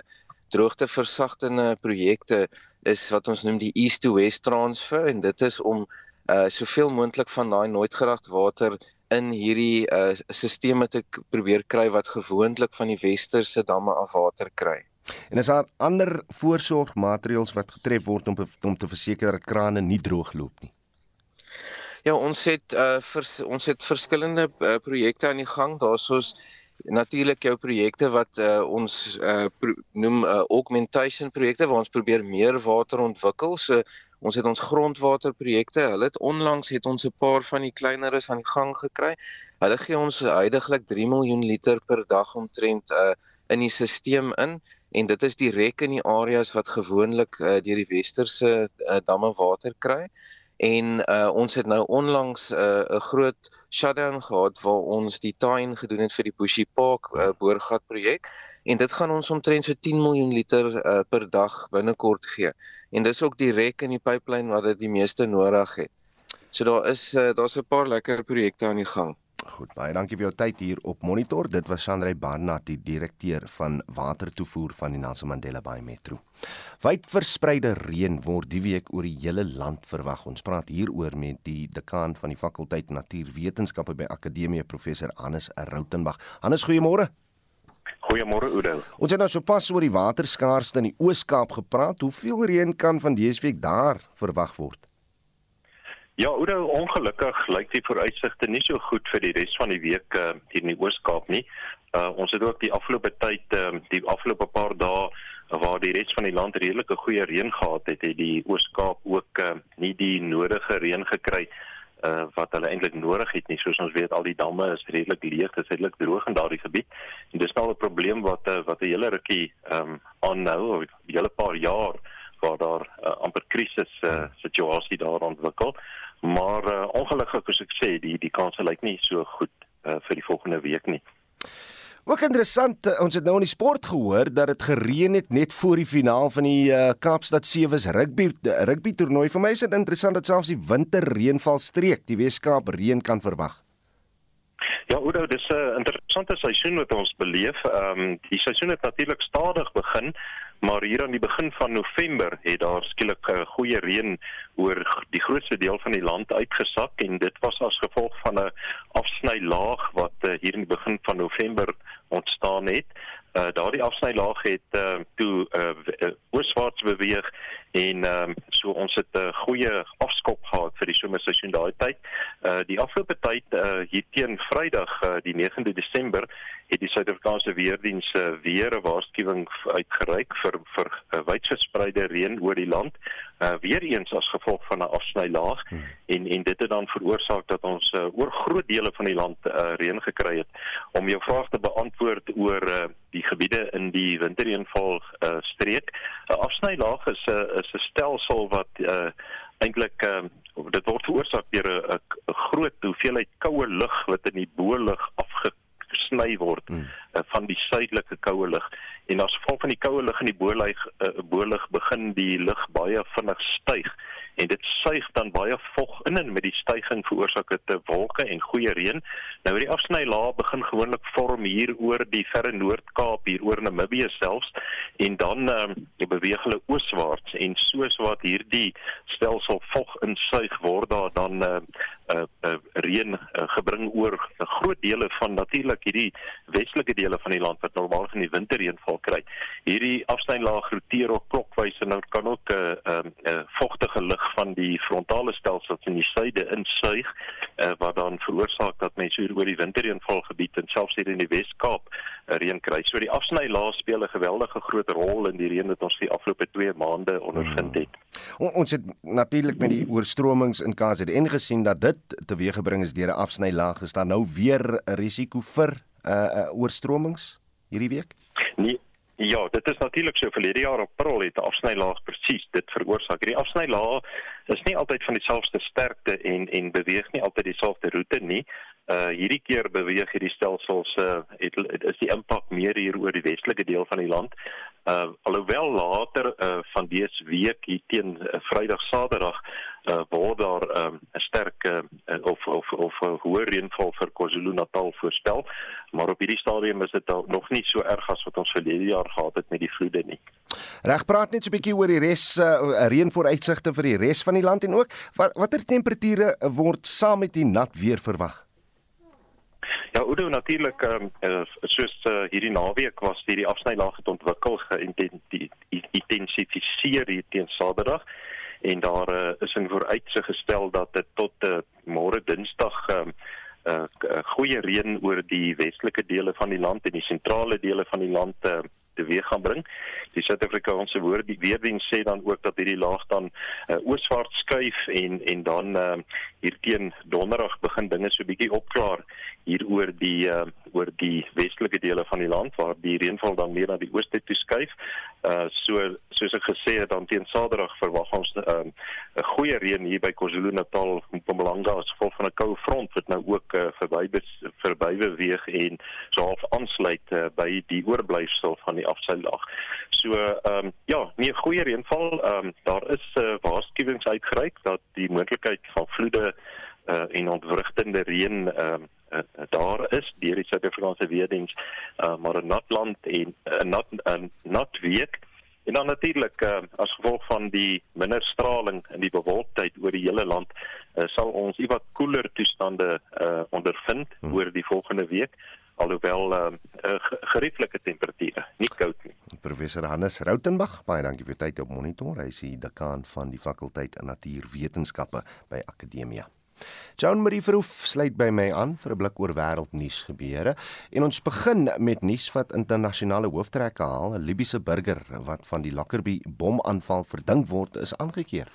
droogteversagtende projekte is wat ons noem die east to west transfer en dit is om uh soveel moontlik van daai nooitgeragte water in hierdie uh stelsels te probeer kry wat gewoonlik van die westerse damme af water kry. En is daar ander voorsorgmaatreëls wat getref word om om te verseker dat krane nie droog loop nie? Ja, ons het uh vers, ons het verskillende uh, projekte aan die gang. Daar's ons natuurlik jou projekte wat uh, ons uh, noem uh, augmentation projekte waar ons probeer meer water ontwikkel. So ons het ons grondwaterprojekte. Hulle het onlangs het ons 'n paar van die kleineres aan die gang gekry. Hulle gee ons heidaglik 3 miljoen liter per dag omtrent uh, in die stelsel in en dit is direk in die areas wat gewoonlik uh, deur die westerse uh, damme water kry en uh, ons het nou onlangs 'n uh, groot shutdown gehad waar ons die tuin gedoen het vir die Bushy Park uh, boorgat projek en dit gaan ons omtrent so 10 miljoen liter uh, per dag binnekort gee en dis ook direk in die pipeline waar dit die meeste nodig het. So daar is uh, daar's 'n paar lekker projekte aan die gang. Goed, baie dankie vir jou tyd hier op Monitor. Dit was Sandrey Barnard, die direkteur van watertoevoer van die Nelson Mandela Bay Metro. Wyd verspreide reën word die week oor die hele land verwag. Ons praat hieroor met die dekaan van die fakulteit Natuurwetenskappe by Akademie, professor Hannes Rautenbach. Hannes, goeiemôre. Goeiemôre Oudo. Ons het nou sopas oor die waterskaarste in die Oos-Kaap gepraat. Hoeveel reën kan van dese week daar verwag word? Ja, Oudo, ongelukkig lyk die vooruitsigte nie so goed vir die res van die week uh, hier in die Oos-Kaap nie. Uh, ons het ook die afgelope tyd uh, die afgelope paar dae waar die res van die land redelike goeie reën gehad het, het die Oos-Kaap ook uh, nie die nodige reën gekry uh, wat hulle eintlik nodig het nie. Soos ons weet, al die damme is redelik leeg, dit is redelik droog in daardie gebied. En dis nou 'n probleem wat uh, wat 'n hele rukkie ehm um, aanhou, 'n hele paar jaar waar daar uh, amper krisis uh, situasie daar ontwikkel maar uh, ongelukkig as ek sê die die kanse lyk nie so goed uh, vir die volgende week nie. Ook interessant, uh, ons het nou in die sport gehoor dat dit gereën het net voor die finaal van die uh, Kaapstad Sewes rugby rugby toernooi. Vir my is dit interessant dat selfs die winterreënval streek die Weskaap reën kan verwag. Ja, Oudo, dis 'n interessante seisoen wat ons beleef. Ehm um, die seisoen het natuurlik stadig begin, maar hier aan die begin van November het daar skielik 'n uh, goeie reën oor die grootste deel van die land uitgesak en dit was as gevolg van 'n afsnylaag wat uh, hier in die begin van November ontstaan het. Uh, daardie afsnylaag het uh, toe uh, ooswaarts beweeg en um, so ons het 'n uh, goeie afskop gehad vir die somerseisoen daai tyd. Uh die afgelope tyd uh hier teen Vrydag uh, die 9de Desember het die Suid-Afrikaanse weerdiens uh, weer 'n waarskuwing uitgereik vir vir uh, wydverspreide reën oor die land. Uh weer eens as gevolg van 'n afsnylaag hmm. en en dit het dan veroorsaak dat ons uh, oor groot dele van die land uh, reën gekry het. Om jou vraag te beantwoord oor uh, die gebiede in die winterreënval uh, streek. 'n uh, Afsnylaag is 'n uh, is 'n stelsel wat uh, eintlik uh, dit word veroorsaak deur 'n groot hoeveelheid koue lug wat in die bo-lug afgesny word hmm. uh, van die suidelike koue lug en as gevolg van die koue lug in die bo-lug uh, bo-lug begin die lug baie vinnig styg en dit suig dan baie vog in en met die stygings veroorsaak dit wolke en goeie reën. Nou die afsnylaag begin gewoonlik vorm hier oor die verre Noord-Kaap hier oor Namibië selfs en dan um, beweeg hulle ooswaarts en soos wat hierdie stelsel vog insuig word daar dan uh, uh, uh, reën uh, gebring oor 'n uh, groot dele van natuurlik hierdie westelike dele van die land wat normaal in die winterreënval kry. Hierdie afsnylaag roteer ook klokwys en nou kan ook 'n uh, uh, uh, vogtige lug van die frontale stelsel in die suide insuig uh, wat dan veroorsaak dat mense oor die winterreënvalgebied en selfs hier in die Wes-Kaap reën kry. So die afsnylaag speel 'n geweldige groot rol in die reën wat ons die afgelope 2 maande ondervind het. Hmm. Ons het natuurlik met die oorstromings in KZN gesien dat dit teweeggebring is deur 'n afsnylaag. Is daar nou weer 'n risiko vir uh, uh oorstromings hierdie week? Nee, Ja, dit is natuurlik so vir hierdie jaar April het 'n afsnylaag presies dit veroorsaak. Die afsnylaag is nie altyd van dieselfde sterkte en en beweeg nie altyd dieselfde roete nie. Uh hierdie keer beweeg hierdie stelsels uh het, het is die impak meer hier oor die westelike deel van die land. Uh alhoewel later uh van dese week hier teen uh, Vrydag Saterdag uh word daar 'n um, sterk uh, of of of hoë reënval vir KwaZulu-Natal voorspel, maar op hierdie stadium is dit nog nie so erg as wat ons verlede jaar gehad het met die vloede nie. Reg praat net so 'n bietjie oor die res uh, reënvooruitsigte vir die res van die land en ook wat watter temperature word saam met die nat weer verwag? Ja, Udo natuurlik ehm um, soos uh, hierdie naweek was hierdie afsnylaag het ontwikkel geïntensifiseer hier teen Saterdag. En daar uh, is in vooruitsig gestel dat dit tot uh, môre Dinsdag ehm um, uh, goeie reën oor die westelike dele van die land en die sentrale dele van die land uh, teweeg gaan bring. Die Suid-Afrikaanse woord die weerdiens sê dan ook dat hierdie laag dan uh, ooswaarts skuif en en dan uh, hier teen donderdag begin dinge so bietjie opklaar hier oor die uh, oor die westelike dele van die land waar die reënval dan meer na die ooste toe skuif. Uh so soos ek gesê het dan teen Saterdag verwag ons 'n uh, 'n goeie reën hier by KwaZulu-Natal en Mpumalanga as gevolg van 'n koue front wat nou ook uh, verby verby beweeg en so half aansluit uh, by die oorblyfsel van die afseilaag. So ehm um, ja, nie goeie reënval. Ehm um, daar is 'n uh, waarskuwings uitgereik dat die moontlikheid van vloede uh, en ontwrigtende reën uh, uh, daar is deur die Suid-Afrikaanse weerdiens uh, maar 'n nat land en 'n uh, nat 'n uh, nat week en dan natuurlik uh, as gevolg van die minder straling in die bewolktheid oor die hele land uh, sal ons iewat koeler toestande uh, ondervind hmm. oor die volgende week alhoewel uh, uh, gerieflike temperature nie koud nie Professor Hannes Rautenbach baie dankie vir tyd op monitor hy is die dekaan van die fakulteit natuurwetenskappe by Akademia Joan Marie Verhoef sluit by my aan vir 'n blik oor wêreldnuus gebeure en ons begin met nuus wat internasionale hooftrekke haal. 'n Libiese burger wat van die Lockerbie bomaanval verdink word, is aangekeer.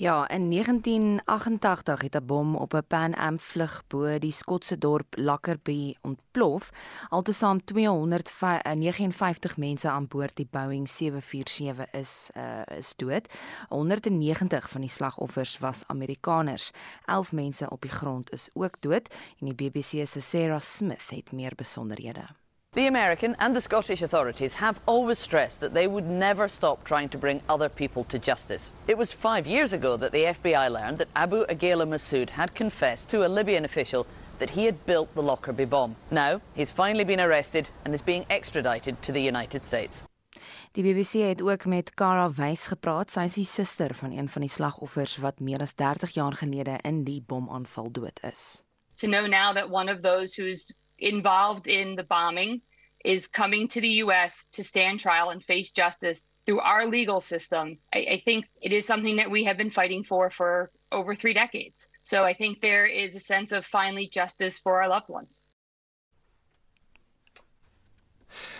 Ja, in 1988 het 'n bom op 'n Pan Am vlug bo die Skotse dorp Lockerbie ontplof. Altesaam 259 mense aan boord die Boeing 747 is uh, is dood. 190 van die slagoffers was Amerikaners. 11 mense op die grond is ook dood en die BBC se Sarah Smith het meer besonderhede. The American and the Scottish authorities have always stressed that they would never stop trying to bring other people to justice. It was five years ago that the FBI learned that Abu Aghela Massoud had confessed to a Libyan official that he had built the Lockerbie bomb. Now, he's finally been arrested and is being extradited to the United States. Die BBC het ook met Cara Wys gepraat. Sy is die suster van een van die slagoffers wat meer as 30 jaar gelede in die bomaanval dood is. To know now that one of those who's involved in the bombing is coming to the US to stand trial and face justice through our legal system. I, I think it is something that we have been fighting for for over 3 decades. So I think there is a sense of finally justice for our loved ones.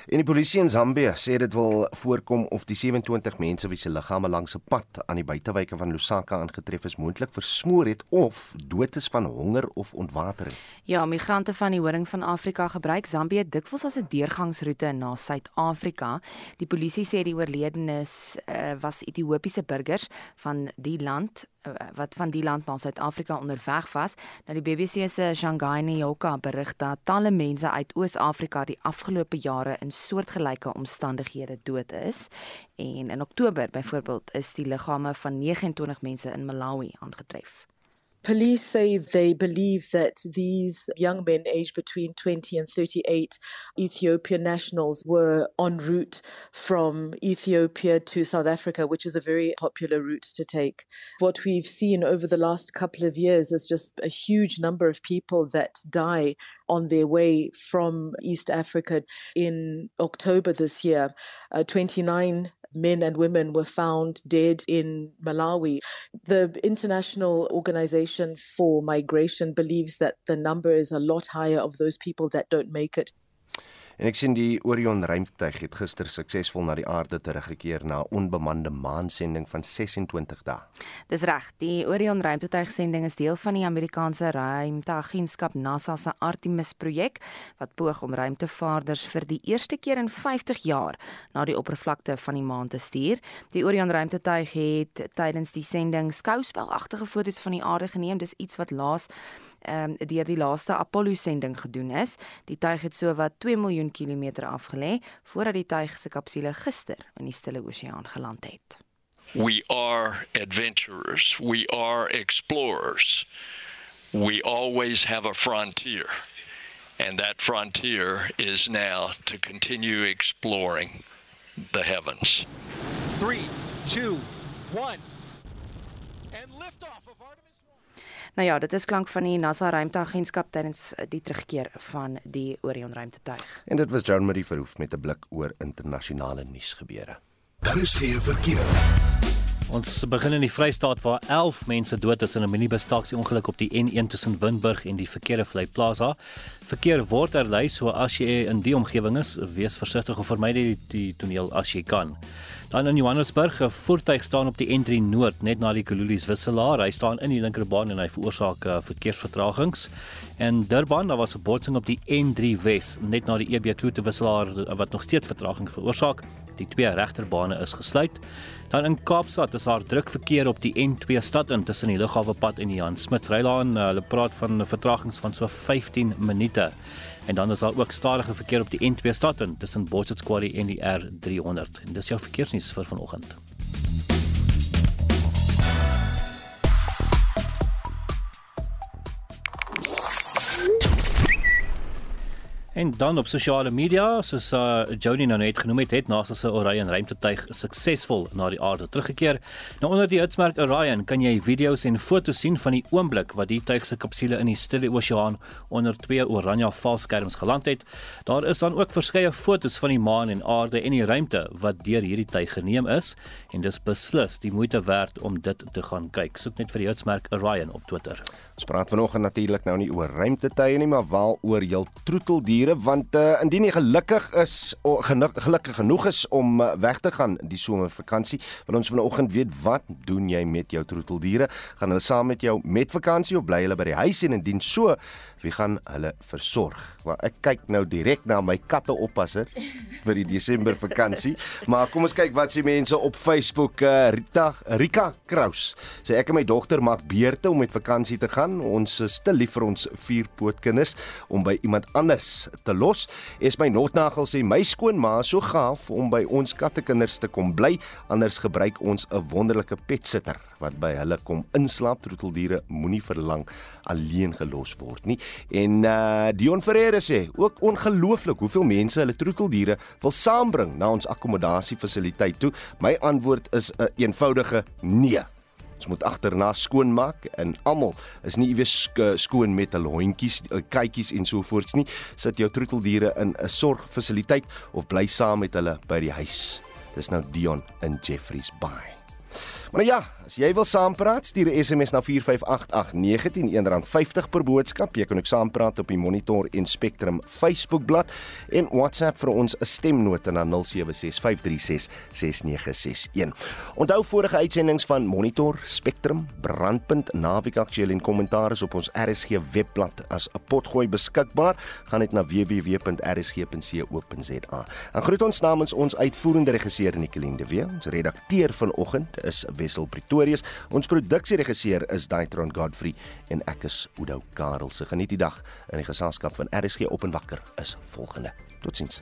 En die polisie in Zambië sê dit wil voorkom of die 27 mense wie se liggame langs 'n pad aan die buitewyke van Lusaka aangetref is moontlik versmoor het of dood is van honger of ontwatering. Ja, migrante van die Horing van Afrika gebruik Zambië dikwels as 'n deurgangsroete na Suid-Afrika. Die polisie sê die oorledenes uh, was Ethiopiese burgers van die land wat van die land na Suid-Afrika onderweg was. Nou die BBC se Shanghai Nyoka berig dat talle mense uit Oos-Afrika die afgelope jare in soortgelyke omstandighede dood is. En in Oktober byvoorbeeld is die liggame van 29 mense in Malawi aangetref. Police say they believe that these young men aged between 20 and 38 Ethiopian nationals were en route from Ethiopia to South Africa, which is a very popular route to take. What we've seen over the last couple of years is just a huge number of people that die on their way from East Africa. In October this year, uh, 29 men and women were found dead in Malawi. The International Organization for Migration believes that the number is a lot higher of those people that don't make it. En ek sien die Orion ruimtetuig het gister suksesvol na die aarde teruggekeer na 'n onbemande maansending van 26 dae. Dis reg, die Orion ruimtetuigsending is deel van die Amerikaanse ruimteagentskap NASA se Artemis projek wat poog om ruimtevaarders vir die eerste keer in 50 jaar na die oppervlakte van die maan te stuur. Die Orion ruimtetuig het tydens die sending skouspelagtige foto's van die aarde geneem. Dis iets wat laas ehm um, deur die laaste Apollo sending gedoen is. Die tuig het so wat 2 miljoen kilometer afgelê voordat die tuig se kapsule gister in die Stille Oseaan geland het. We are adventurers. We are explorers. We always have a frontier. And that frontier is now to continue exploring the heavens. 3 2 1 and liftoff of Artemis Nou ja, dit is klank van die NASA ruimteagentskap tydens eh, die terugkeer van die Orion ruimtetuig. En dit was John Marie Verhoef met 'n blik oor internasionale nuusgebeure. Daar is geen verkeer. Ons begin in die Vrystaat waar 11 mense dood is in 'n minibus-taxi ongeluk op die N1 tussen Windburg en die Verkeerevlei Plaza. Verkeer word herlei, so as jy in die omgewing is, wees versigtig en vermy die, die toneel as jy kan. Dan in Johannesburg, 'n voertuig staan op die N3 Noord net na die Kululies wisselaar. Hy staan in die linkerbaan en hy veroorsaak uh, verkeersvertragings. En Durban, daar was 'n botsing op die N3 Wes net na die EB Kloete wisselaar wat nog steeds vertraging veroorsaak. Die twee regterbane is gesluit. Dan in Kaapstad is daar druk verkeer op die N2 stad in tussen die Lughawepad en die Jan Smuts Rylaan. Hulle praat van vertragings van so 15 minute. En dan is daar ook stadige verkeer op die N2 stad in tussen Quarry en die R300. En dis jou verkeersnuus vir vanoggend. En dan op sosiale media, soos uh, Joni nou net genoem het, het NASA se Orion ruimtetuig suksesvol na die aarde teruggekeer. Nou onder die hitsmerk Orion kan jy video's en foto's sien van die oomblik wat die tuig se kapsule in die Stille Oseaan onder twee Oranje valskerms geland het. Daar is dan ook verskeie foto's van die maan en aarde en die ruimte wat deur hierdie tuig geneem is en dis beslis die moeite werd om dit te gaan kyk. Soek net vir die hitsmerk Orion op Twitter. Ons praat vanoggend natuurlik nou nie oor ruimtetuie nie, maar wel oor jou troeteldiere want uh, indien jy gelukkig is of gelukkig genoeg is om uh, weg te gaan die somervakansie, wil ons vanoggend weet wat doen jy met jou troeteldiere? Gaan hulle saam met jou met vakansie of bly hulle by die huis en indien so, wie gaan hulle versorg? Maar ek kyk nou direk na my katte oppasser vir die Desember vakansie, maar kom ons kyk wat sê mense op Facebook. Uh, Rita Rika Kraus sê ek en my dogter maak beurte om met vakansie te gaan. Ons is te lief vir ons vierpootkinders om by iemand anders te los. Es my notnagel sê my skoonma is so gaaf om by ons kattekinders te kom bly, anders gebruik ons 'n wonderlike petsitter wat by hulle kom inslaap. Troeteldiere moenie verlang alleen gelos word nie. En uh Dion Ferreira sê ook ongelooflik hoeveel mense hulle troeteldiere wil saambring na ons akkommodasiefasiliteit toe. My antwoord is 'n een eenvoudige nee. Ons moet agterna skoonmaak en almal is nie iewes skoon met hulle hondjies, eh, kykies en so voorts nie. Sit jou troeteldiere in 'n sorgfasiliteit of bly saam met hulle by die huis. Dis nou Dion in Jeffreys Bay. Maar ja, as jy wil saampraat, stuur 'n SMS na 4588919 R50 per boodskap. Jy kan ook saampraat op die Monitor en Spectrum Facebookblad en WhatsApp vir ons 'n stemnota na 0765366961. Onthou vorige uitsendings van Monitor, Spectrum, Brandpunt, Naweek Aktueel en kommentaar is op ons RSG webblad as 'n potgooi beskikbaar. Gaan net na www.rsg.co.za. En groet ons namens ons uitvoerende regisseur Nicoline de Wet. Ons redakteur vanoggend is Wessel Pretorius. Ons produksieregisseur is Daitron Godfrey en ek is Udo Karel. Se geniet die dag in die geselskap van RSG op en wakker is volgende. Totsiens.